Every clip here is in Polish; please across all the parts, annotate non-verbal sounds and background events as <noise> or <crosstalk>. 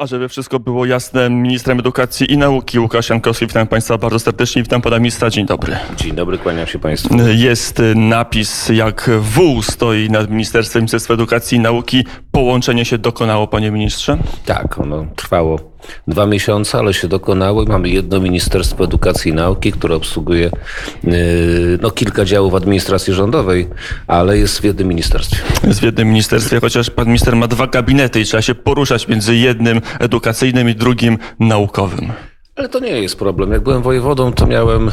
A żeby wszystko było jasne, ministrem edukacji i nauki Łukasz Jankowski, witam Państwa bardzo serdecznie, witam Pana Ministra, dzień dobry. Dzień dobry, kłaniam się Państwu. Jest napis, jak wół stoi nad Ministerstwem Ministerstwa Edukacji i Nauki. Połączenie się dokonało, Panie Ministrze? Tak, ono trwało dwa miesiące, ale się dokonało i mamy jedno Ministerstwo Edukacji i Nauki, które obsługuje yy, no, kilka działów administracji rządowej, ale jest w jednym ministerstwie. Jest w jednym ministerstwie, chociaż Pan Minister ma dwa gabinety i trzeba się poruszać między jednym edukacyjnym i drugim naukowym. Ale to nie jest problem. Jak byłem wojewodą, to miałem y,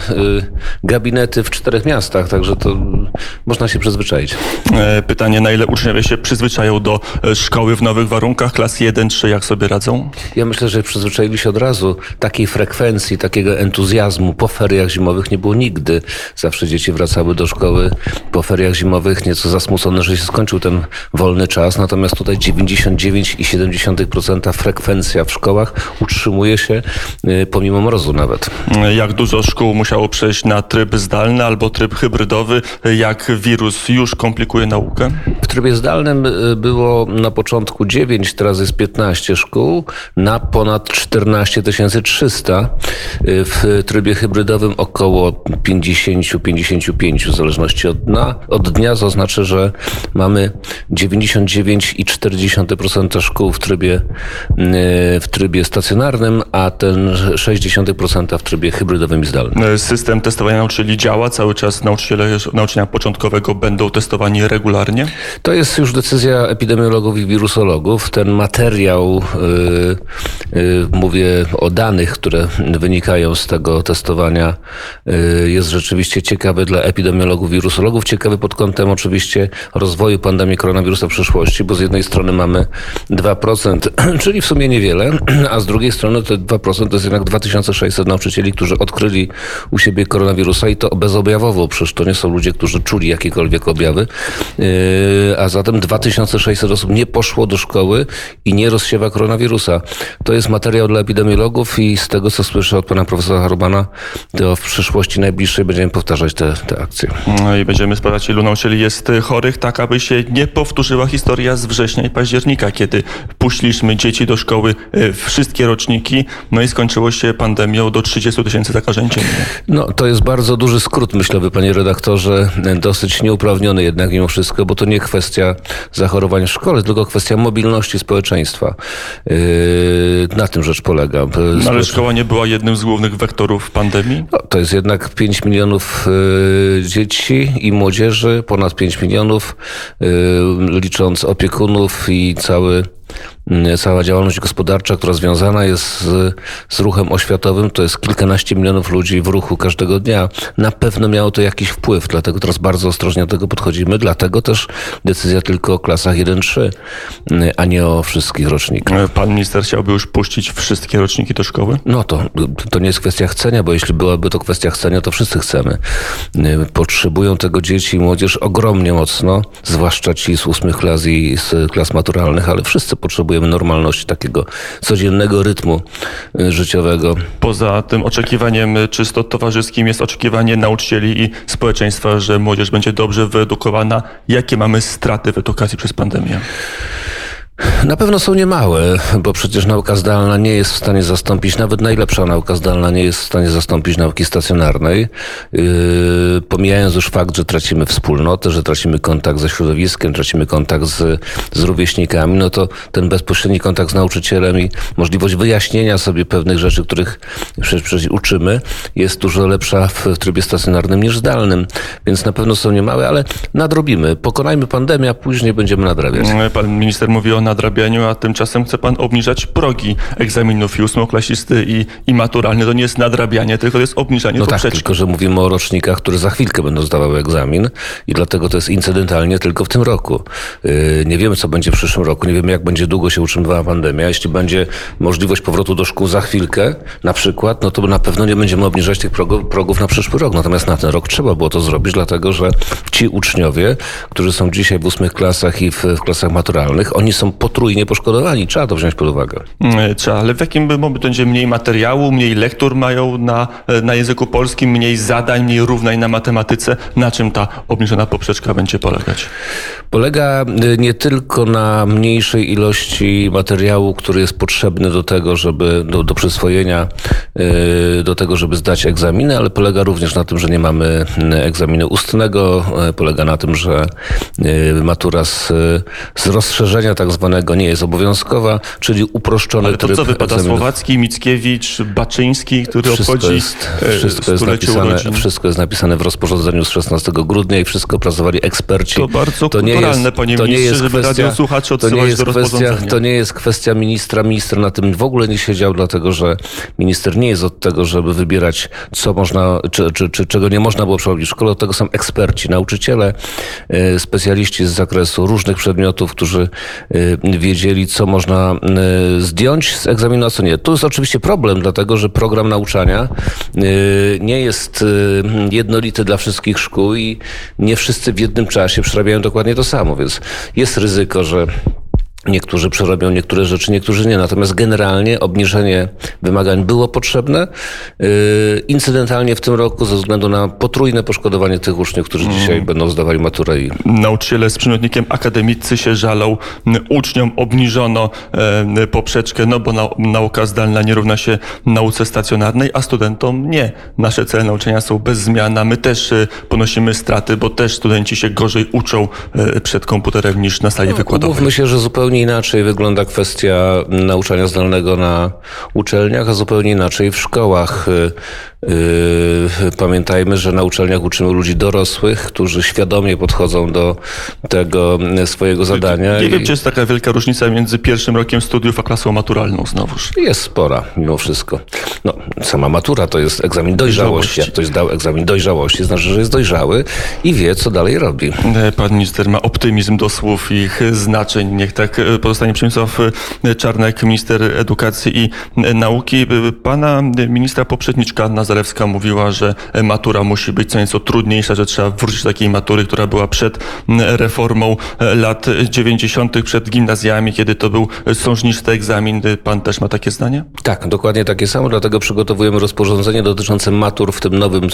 gabinety w czterech miastach, także to można się przyzwyczaić. E, Pytanie, na ile uczniowie się przyzwyczają do e, szkoły w nowych warunkach, klas 1-3, jak sobie radzą? Ja myślę, że przyzwyczaili się od razu. Takiej frekwencji, takiego entuzjazmu po feriach zimowych nie było nigdy. Zawsze dzieci wracały do szkoły po feriach zimowych nieco zasmucone, że się skończył ten wolny czas. Natomiast tutaj 99,7% frekwencja w szkołach utrzymuje się y, pomimo mrozu nawet. E, Jak dużo szkół musiało przejść na tryb zdalny albo tryb hybrydowy? E, Jak wirus już komplikuje naukę? W trybie zdalnym y, było na początku 9, teraz jest 15 szkół na ponad 14 300. Y, W trybie hybrydowym około 50-55 w zależności od dnia. Od dnia to znaczy, że mamy 99,4% szkół w trybie, y, w trybie stacjonarnym, a ten 0,6% w trybie hybrydowym i zdalnym. E, System testowania nauczycieli działa, cały czas nauczyciele nauczania początkowego będą testowani regularnie? To jest już decyzja epidemiologów i wirusologów. Ten materiał, y, y, mówię o danych, które wynikają z tego testowania, y, jest rzeczywiście ciekawy dla epidemiologów, wirusologów. Ciekawy pod kątem oczywiście rozwoju pandemii koronawirusa w przyszłości, bo z jednej strony mamy 2%, <clears throat> czyli w sumie niewiele, <clears throat> a z drugiej strony te 2% to jest jednak 2600 nauczycieli, którzy odkryli u siebie koronawirusa i to bezobjawowo. Przecież to nie są ludzie, którzy czuli jakiekolwiek objawy. Yy, a zatem 2600 osób nie poszło do szkoły i nie rozsiewa koronawirusa. To jest materiał dla epidemiologów i z tego, co słyszę od pana profesora Harbana, to w przyszłości najbliższej będziemy powtarzać te, te akcje. No i będziemy sprawdzać, ilu nauczycieli jest chorych, tak aby się nie powtórzyła historia z września i października, kiedy puściliśmy dzieci do szkoły, e, wszystkie roczniki, no i skończyło się pandemią do 30 tysięcy zakażeń dziennie. No, to jest bardzo duży skrót myślowy, panie redaktorze, dosyć nieuprawniony jednak mimo wszystko, bo to nie kwestia zachorowań w szkole, tylko kwestia mobilności społeczeństwa. Yy, na tym rzecz polega. No, ale szkoła nie była jednym z głównych wektorów pandemii? No, to jest jednak 5 milionów y, dzieci i młodzieży, ponad 5 milionów, licząc opiekunów i cały, cała działalność gospodarcza, która związana jest z, z ruchem oświatowym, to jest kilkanaście milionów ludzi w ruchu każdego dnia. Na pewno miało to jakiś wpływ, dlatego teraz bardzo ostrożnie do tego podchodzimy, dlatego też decyzja tylko o klasach 1-3, y, a nie o wszystkich rocznikach. E, Pan minister chciałby już puścić wszystkie roczniki do szkoły? No to, to nie jest kwestia chcenia, bo jeśli byłaby to kwestia chcenia, to wszyscy chcemy. Y, Potrzebują tego dzieci i młodzież ogromnie mocno, zwłaszcza ci z ósmych klas i z klas maturalnych, ale wszyscy potrzebujemy normalności, takiego codziennego rytmu y, życiowego. Poza tym oczekiwaniem e, czysto towarzyskim jest oczekiwanie nauczycieli i społeczeństwa, że młodzież będzie dobrze wyedukowana. Jakie mamy straty w edukacji przez pandemię? Na pewno są niemałe, bo przecież nauka zdalna nie jest w stanie zastąpić, nawet najlepsza nauka zdalna nie jest w stanie zastąpić nauki stacjonarnej. Yy, pomijając już fakt, że tracimy wspólnotę, że tracimy kontakt ze środowiskiem, tracimy kontakt z, z rówieśnikami, no to ten bezpośredni kontakt z nauczycielem i możliwość wyjaśnienia sobie pewnych rzeczy, których przecież, uczymy, jest dużo lepsza w, trybie stacjonarnym niż zdalnym. Więc na pewno są niemałe, ale nadrobimy. Pokonajmy pandemię, a później będziemy nadrabiać. E, Pan minister mówi o nadrabianiu, a tymczasem chce pan obniżać progi egzaminów i ósmoklasisty i, i maturalny. To nie jest nadrabianie, tylko to jest obniżanie No tak, poprzeczki. tylko że mówimy o rocznikach, które za chwilkę będą zdawały egzamin i dlatego to jest incydentalnie tylko w tym roku. Yy, Nie wiemy, co będzie w przyszłym roku, nie wiemy, jak będzie długo się utrzymywała pandemia. Jeśli będzie możliwość powrotu do szkół za chwilkę, na przykład, no to na pewno nie będziemy obniżać tych progów, progów na przyszły rok. Natomiast na ten rok trzeba było to zrobić, dlatego że ci uczniowie, którzy są dzisiaj w ósmych klasach i w, w klasach maturalnych, oni są potrójnie poszkodowani. Trzeba to wziąć pod uwagę. Mm, Trzeba, ale w jakim momencie będzie mniej materiału, mniej lektur mają na, na języku polskim, mniej zadań, mniej równań na matematyce? Na czym ta obniżona poprzeczka będzie polegać? Polega y, nie tylko na mniejszej ilości materiału, który jest potrzebny do tego, żeby do, do przyswojenia, do tego, żeby zdać egzaminy, ale polega również na tym, że nie mamy egzaminu ustnego. Polega na tym, że matura z, z rozszerzenia tak zwanego nie jest obowiązkowa, czyli uproszczony Ale to co wypada? egzaminów. Słowacki, Mickiewicz, Baczyński, który Wszystko obchodzi jest, e, wszystko, jest napisane, urodzin? wszystko jest napisane w rozporządzeniu z 16 grudnia i wszystko pracowali eksperci. To bardzo nie kulturalne, panie ministrze, żeby radiosłuchaczy to nie odsyłać jest do kwestia. To nie jest kwestia ministra. Minister na tym w ogóle nie siedział, dlatego że minister nie jest od tego, żeby wybierać, co można, czy, czy, czy czego nie można było przerobić w szkole. Od tego są eksperci, nauczyciele, e, specjaliści z zakresu różnych przedmiotów, którzy e, wiedzieli, co można e, zdjąć z egzaminu, a co nie. Tu jest oczywiście problem, dlatego że program nauczania e, nie jest e, jednolity dla wszystkich szkół i nie wszyscy w jednym czasie przerabiają dokładnie to samo, więc jest ryzyko, że Niektórzy przerobią niektóre rzeczy, niektórzy nie. Natomiast generalnie obniżenie wymagań było potrzebne. Yy, Incydentalnie w tym roku ze względu na potrójne poszkodowanie tych uczniów, którzy dzisiaj będą zdawali maturę i Nauczyciele z przymiotnikiem akademicy się żalą. Uczniom obniżono e, poprzeczkę, no bo nau- nauka zdalna nie równa się nauce stacjonarnej, a studentom nie. Nasze cele nauczania są bez zmian, a my też e, ponosimy straty, bo też studenci się gorzej uczą e, przed komputerem niż na sali wykładowej. Mówmy się, że zupełnie inaczej wygląda kwestia nauczania zdalnego na uczelniach, a zupełnie inaczej w szkołach. Yy, Pamiętajmy, że na uczelniach uczymy ludzi dorosłych, którzy świadomie podchodzą do tego swojego zadania. Nie wiem, czy jest taka wielka różnica między pierwszym rokiem studiów a klasą maturalną znowuż. Jest spora, mimo wszystko. No, sama matura to jest egzamin dojrzałości. Dojrzałości. Jak ktoś zdał egzamin dojrzałości, znaczy, że jest dojrzały i wie, co dalej robi. E, Pan minister ma optymizm do słów i ich znaczeń. Niech tak e, pozostanie Przemysław e, Czarnek, minister edukacji i nauki. Pana ministra poprzedniczka Anna Zalewska mówiła, że matura musi być co nieco trudniejsza, że trzeba wrócić do takiej matury, która była przed reformą e, lat 90., przed gimnazjami, kiedy to był e, sążnisty egzamin. Pan też ma takie zdanie? Tak, dokładnie takie samo, dlatego przygotowujemy rozporządzenie dotyczące matur w tym nowym e,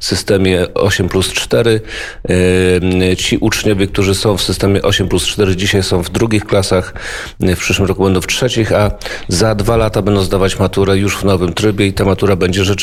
systemie 8 plus 4. E, Ci uczniowie, którzy są w systemie 8 plus 4 dzisiaj są w drugich klasach, w przyszłym roku będą w trzecich, a za dwa lata będą zdawać maturę już w nowym trybie i ta matura będzie rzeczywiście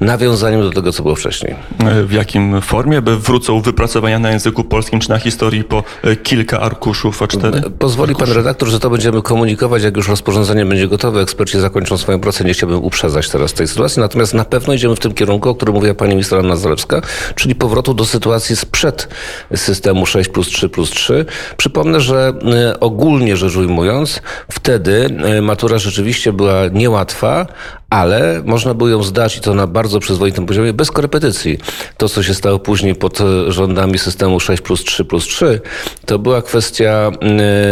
nawiązaniem do tego, co było wcześniej. E, W jakim formie? By wrócą wypracowania na języku polskim czy na historii po e, kilka arkuszów A4? Pozwoli pan redaktor, że to będziemy komunikować, jak już rozporządzenie będzie gotowe, eksperci zakończą swoją pracę. Nie chciałbym uprzedzać teraz tej sytuacji, natomiast na pewno idziemy w tym kierunku, o którym mówiła pani ministra Anna Zalewska, czyli powrotu do sytuacji sprzed systemu 6 plus 3 plus 3. Przypomnę, że e, ogólnie rzecz ujmując, wtedy e, matura rzeczywiście była niełatwa, ale można było ją zdać i to na bardzo przyzwoitym poziomie, bez korepetycji. To, co się stało później pod e, rządami systemu 6 plus 3 plus 3, to była kwestia,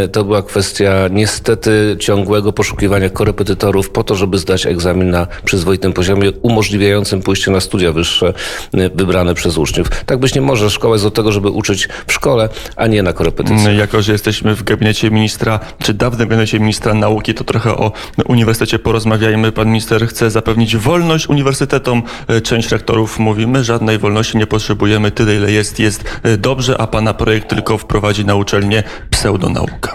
e, to była kwestia niestety ciągłego poszukiwania korepetytorów po to, żeby zdać egzamin na przyzwoitym poziomie, umożliwiającym pójście na studia wyższe e, wybrane przez uczniów. Tak być nie może. Szkoła jest do tego, żeby uczyć w szkole, a nie na korepetycji. Jako, że jesteśmy w gabinecie ministra, czy dawnym gabinecie ministra nauki, to trochę o uniwersytecie porozmawiajmy. Pan minister chce zapewnić wolność uniwersytetom. E, Część rektorów mówi, my żadnej wolności nie potrzebujemy, tyle ile jest, jest e, dobrze, a pana projekt tylko wprowadzi na uczelnię pseudonaukę.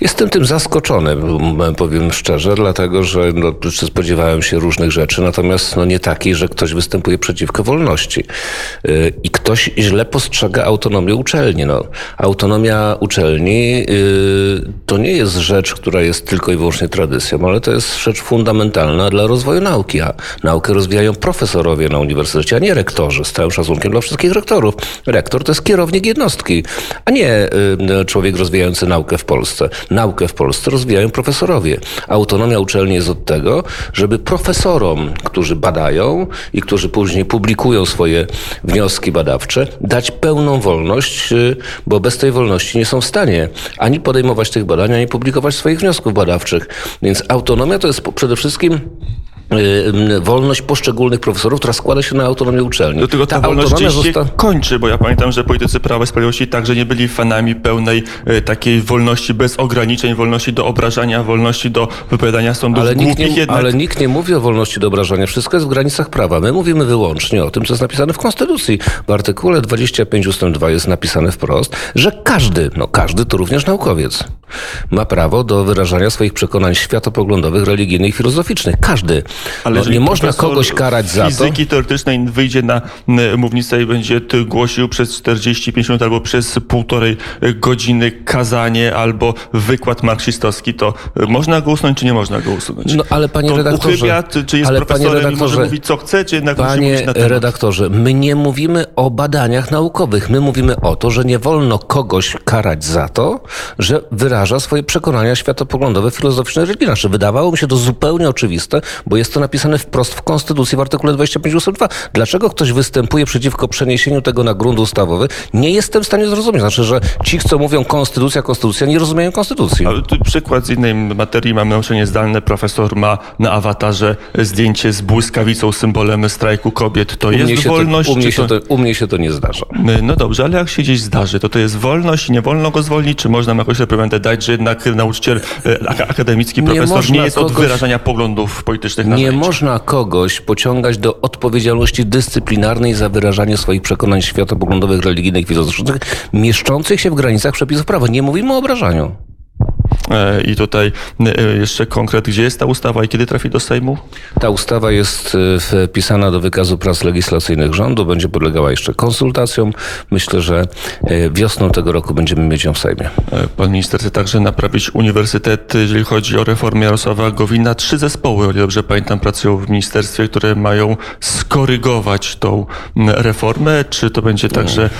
Jestem tym zaskoczony, powiem szczerze, dlatego że no, spodziewałem się różnych rzeczy, natomiast no, nie takiej, że ktoś występuje przeciwko wolności. Yy, I ktoś źle postrzega autonomię uczelni. No, autonomia uczelni yy, to nie jest rzecz, która jest tylko i wyłącznie tradycją, ale to jest rzecz fundamentalna dla rozwoju nauki, a naukę rozwijają profesorowie na uniwersytecie, a nie rektorzy, z całym szacunkiem dla wszystkich rektorów. Rektor to jest kierownik jednostki, a nie yy, człowiek rozwijający naukę w Polsce. Naukę w Polsce rozwijają profesorowie. Autonomia uczelni jest od tego, żeby profesorom, którzy badają i którzy później publikują swoje wnioski badawcze, dać pełną wolność, y, bo bez tej wolności nie są w stanie ani podejmować tych badań, ani publikować swoich wniosków badawczych. Więc autonomia to jest przede wszystkim wolność poszczególnych profesorów, która składa się na autonomię uczelni. Do tego ta, ta wolność się kończy, bo ja pamiętam, że politycy Prawa i Sprawiedliwości także nie byli fanami pełnej y, takiej wolności bez ograniczeń, wolności do obrażania, wolności do wypowiadania sądów ale nikt nie, jednak. Ale nikt nie mówi o wolności do obrażania. Wszystko jest w granicach prawa. My mówimy wyłącznie o tym, co jest napisane w Konstytucji. W artykule 25 ust. 2 jest napisane wprost, że każdy, no każdy to również naukowiec, ma prawo do wyrażania swoich przekonań światopoglądowych, religijnych i filozoficznych. Każdy. Ale no, nie można kogoś karać za to. fizyki teoretycznej wyjdzie na mównicę i będzie głosił przez 45 minut albo przez półtorej godziny kazanie albo wykład marksistowski, to można go usunąć, czy nie można go usunąć? No ale panie to redaktorze... Uchybia, czy jest ale profesorem panie i może mówić co chce, czy jednak musi Panie mówić na redaktorze, my nie mówimy o badaniach naukowych. My mówimy o to, że nie wolno kogoś karać za to, że wyraża swoje przekonania światopoglądowe, filozoficzne, religijne. Znaczy, wydawało mi się to zupełnie oczywiste, bo jest to napisane wprost w Konstytucji w artykule 25 ust. 2. Dlaczego ktoś występuje przeciwko przeniesieniu tego na grunt ustawowy? Nie jestem w stanie zrozumieć. Znaczy, że ci, co mówią konstytucja, konstytucja, nie rozumieją konstytucji. Ale tu przykład z innej materii. Mamy nauczanie zdalne. Profesor ma na awatarze zdjęcie z błyskawicą, symbolem strajku kobiet. To U jest wolność? to, u, mnie się to, u mnie się to nie zdarza. No dobrze, ale jak się gdzieś zdarzy, to to jest wolność i nie wolno go zwolnić? Czy można mu jakąś reprimendę dać, że jednak nauczyciel e, ak- akademicki, Nie profesor nie, można jest od kogoś- wyrażania poglądów politycznych na Nie można kogoś pociągać do odpowiedzialności dyscyplinarnej za wyrażanie swoich przekonań światopoglądowych, religijnych, filozoficznych, mieszczących się w granicach przepisów prawa. Nie mówimy o obrażaniu. E, I tutaj e, jeszcze konkret, gdzie jest ta ustawa i kiedy trafi do Sejmu? Ta ustawa jest e, wpisana do wykazu prac legislacyjnych rządu, będzie podlegała jeszcze konsultacjom. Myślę, że wiosną tego roku będziemy mieć ją w Sejmie. Pan minister chce także naprawić uniwersytet, jeżeli chodzi o reformę Jarosława Gowina. Trzy zespoły, o ile dobrze pamiętam, pracują w ministerstwie, które mają skorygować tą reformę. Czy to będzie także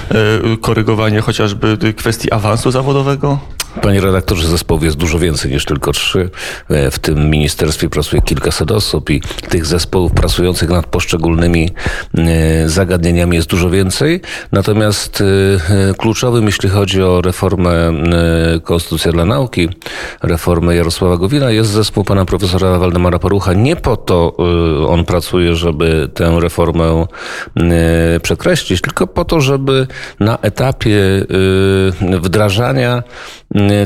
korygowanie chociażby kwestii awansu zawodowego? Panie redaktorze, zespołów jest dużo więcej niż tylko trzy. E, W tym ministerstwie pracuje kilkaset osób i tych zespołów pracujących nad poszczególnymi e, zagadnieniami jest dużo więcej. Natomiast e, kluczowym, jeśli chodzi o reformę Konstytucja dla Nauki, reformę Jarosława Gowina, jest zespół pana profesora Waldemara Parucha. Nie po to on pracuje, żeby tę reformę przekreślić, tylko po to, żeby na etapie wdrażania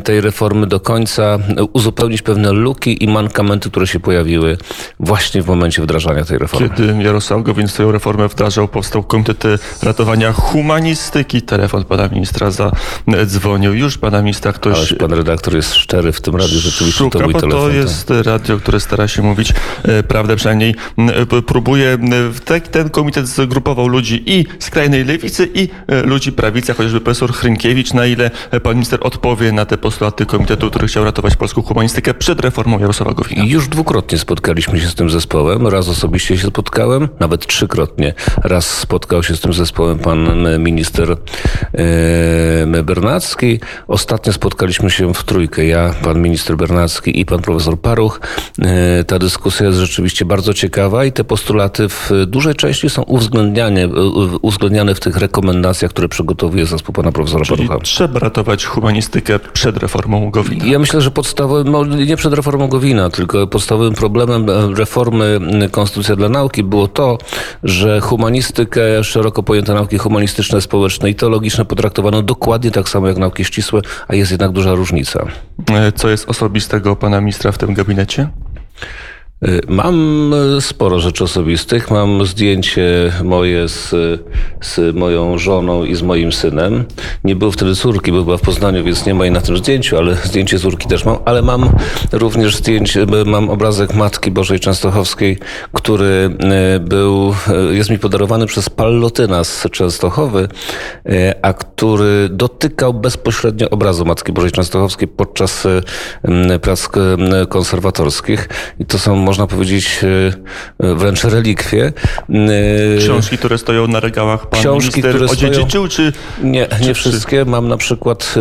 tej reformy do końca uzupełnić pewne luki i mankamenty, które się pojawiły właśnie w momencie wdrażania tej reformy. Kiedy Jarosław Gowin swoją reformę wdrażał, powstał Komitet Ratowania Humanistyki. Telefon pana ministra zadzwonił. Już pana ministra ktoś Ależ pan redaktor jest szczery w tym radiu, rzeczywiście szuka, to mój bo telefon. to tak. jest radio, które stara się mówić e, prawdę, przynajmniej p- próbuje. m, Ten, komitet zgrupował ludzi i skrajnej lewicy, i e, ludzi prawicy, chociażby profesor Hrynkiewicz, na ile e, pan minister odpowie na te postulaty komitetu, który chciał ratować polską humanistykę przed reformą Jarosława Gowina. Już dwukrotnie spotkaliśmy się z tym zespołem. Raz osobiście się spotkałem, nawet trzykrotnie. Raz spotkał się z tym zespołem pan minister e, Bernacki. Ostatnio spotkaliśmy się w trójkę. Ja, pan minister Bernacki i pan profesor Paruch. E, ta dyskusja jest rzeczywiście bardzo ciekawa i te postulaty w dużej części są uwzględniane, uwzględniane w tych rekomendacjach, które przygotowuje zespół pana profesora Czyli Parucha. trzeba ratować humanistykę przed reformą Gowina. Ja myślę, że podstawowym, no nie przed reformą Gowina, tylko podstawowym problemem e, reformy Konstytucja dla Nauki było to, że humanistykę, szeroko pojęte nauki humanistyczne, społeczne i teologiczne potraktowano dokładnie tak samo jak nauki ścisłe, a jest jednak duża różnica. E, Co jest osobistego pana ministra w tym gabinecie? Y, Mam y, sporo rzeczy osobistych. Mam zdjęcie moje z, z moją żoną i z moim synem. Nie było wtedy córki, bo była w Poznaniu, więc nie ma jej na tym zdjęciu, ale zdjęcie córki też mam. Ale mam również zdjęcie, mam obrazek Matki Bożej Częstochowskiej, który y, był, jest mi podarowany przez Pallotyna z Częstochowy, a który dotykał bezpośrednio obrazu Matki Bożej Częstochowskiej podczas prac konserwatorskich. I to są, można powiedzieć, y, y, wręcz relikwie. Y, Książki, które stoją na regałach, pan Książki, które stoją- odziedziczył, czy Nie, nie czy- wszystkie. Mam na przykład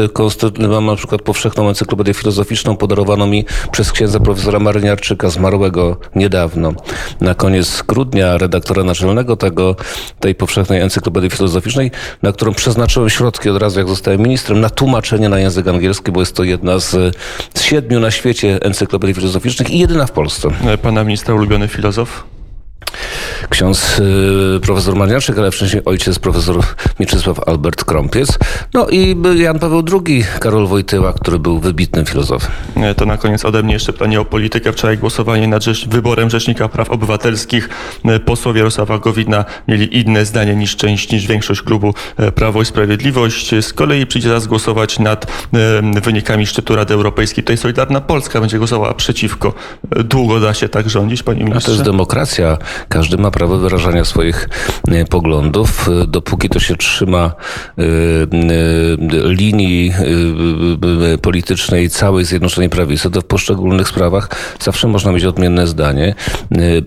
mam na przykład powszechną encyklopedię filozoficzną podarowaną mi przez księdza profesora Maryniarczyka, zmarłego niedawno. Na koniec grudnia redaktora naczelnego tego, tej powszechnej encyklopedii filozoficznej, na którą przeznaczyłem środki środki od razu, jak zostałem ministrem, na tłumaczenie na język angielski, bo jest to jedna z, z siedmiu na świecie encyklopedii filozoficznych i jedyna w Polsce. Pana ministra ulubiony filozof? Ksiądz y, profesor Mariaczek, ale wcześniej ojciec profesor Mieczysław Albert Krąpiec. No i Jan Paweł II, Karol Wojtyła, który był wybitnym filozofem. E, To na koniec ode mnie jeszcze pytanie o politykę. Wczoraj głosowanie nad rzecz, wyborem Rzecznika Praw Obywatelskich. E, Posłowie Jarosława Gowina mieli inne zdanie niż część, niż większość klubu e, Prawo i Sprawiedliwość. Z kolei przyjdzie teraz głosować nad wynikami szczytu Rady Europejskiej. Tutaj Solidarna Polska będzie głosowała przeciwko. Długo da się tak rządzić, panie A to ministrze? jest demokracja. Każdy ma prawo wyrażania swoich e, poglądów. E, Dopóki to się trzyma e, linii politycznej całej Zjednoczonej Prawicy, to w poszczególnych sprawach zawsze można mieć odmienne zdanie.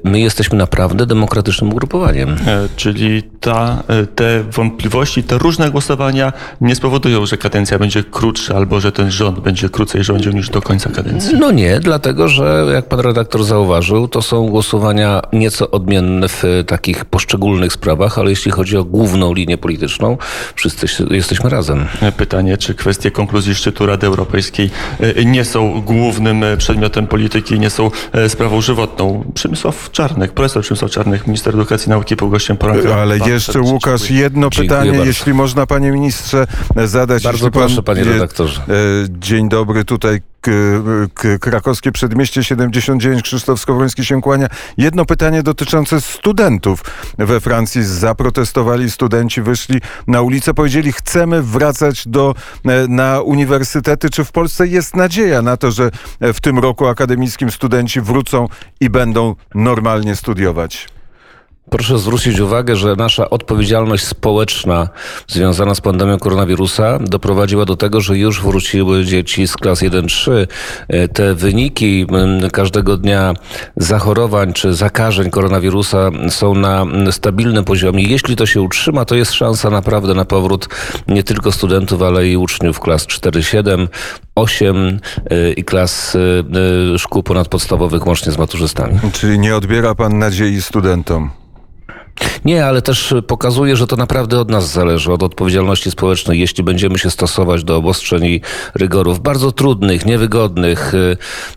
My jesteśmy naprawdę demokratycznym ugrupowaniem. Czyli ta, te wątpliwości, te różne głosowania nie spowodują, że kadencja będzie krótsza albo że ten rząd będzie krócej rządził niż do końca kadencji. No nie, dlatego że jak pan redaktor zauważył, to są głosowania nieco odmienne w takich poszczególnych sprawach, ale jeśli chodzi o główną linię polityczną, wszyscy jesteśmy razem. Pytanie, czy kwestie konkluzji szczytu Rady Europejskiej e, nie są głównym e, przedmiotem polityki, nie są e, sprawą żywotną. Przemysław Czarnek, profesor Przemysław Czarnek, minister edukacji i nauki, był gościem poranka. Ale Bardzo jeszcze serdecznie Łukasz, dziękuję. jedno pytanie, bardzo. jeśli można panie ministrze zadać. Bardzo jeśli pan, proszę, panie redaktorze. Dzień dobry, tutaj krakowskie przedmieście 79, Krzysztof Skowroński się kłania. Jedno pytanie dotyczące studentów. We Francji zaprotestowali studenci, wyszli na ulicę, powiedzieli chcemy wracać do, e, na uniwersytety. Czy w Polsce jest nadzieja na to, że e, w tym roku akademickim studenci wrócą i będą normalnie studiować? Proszę zwrócić uwagę, że nasza odpowiedzialność społeczna związana z pandemią koronawirusa doprowadziła do tego, że już wróciły dzieci z klas 1-3. E, Te wyniki każdego dnia zachorowań czy zakażeń koronawirusa są na stabilnym poziomie. Jeśli to się utrzyma, to jest szansa naprawdę na powrót nie tylko studentów, ale i uczniów klas 4-7, 8 e, i klas e, szkół ponadpodstawowych łącznie z maturzystami. Czyli nie odbiera pan nadziei studentom? Nie, ale też pokazuje, że to naprawdę od nas zależy, od odpowiedzialności społecznej. Jeśli będziemy się stosować do obostrzeń i rygorów bardzo trudnych, niewygodnych,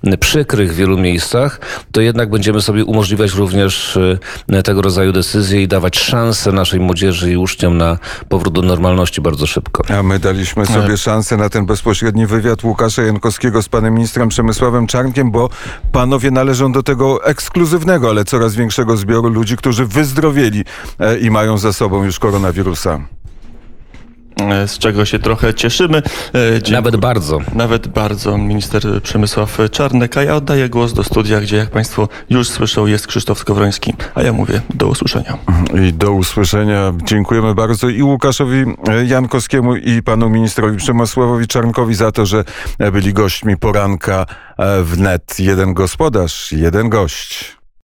y, przykrych w wielu miejscach, to jednak będziemy sobie umożliwiać również y, tego rodzaju decyzje i dawać szansę naszej młodzieży i uczniom na powrót do normalności bardzo szybko. A my daliśmy sobie szansę na ten bezpośredni wywiad Łukasza Jankowskiego z panem ministrem Przemysławem Czarnkiem, bo panowie należą do tego ekskluzywnego, ale coraz większego zbioru ludzi, którzy wyzdrowieli e, i mają za sobą już koronawirusa. E, Z czego się trochę cieszymy. E, dziękuję. Nawet bardzo. Nawet bardzo minister Przemysław Czarnek, a ja oddaję głos do studia, gdzie jak Państwo już słyszą jest Krzysztof Skowroński, a ja mówię do usłyszenia. I do usłyszenia. Dziękujemy bardzo i Łukaszowi Jankowskiemu i panu ministrowi Przemysławowi Czarnkowi za to, że byli gośćmi poranka w net. Jeden gospodarz, jeden gość.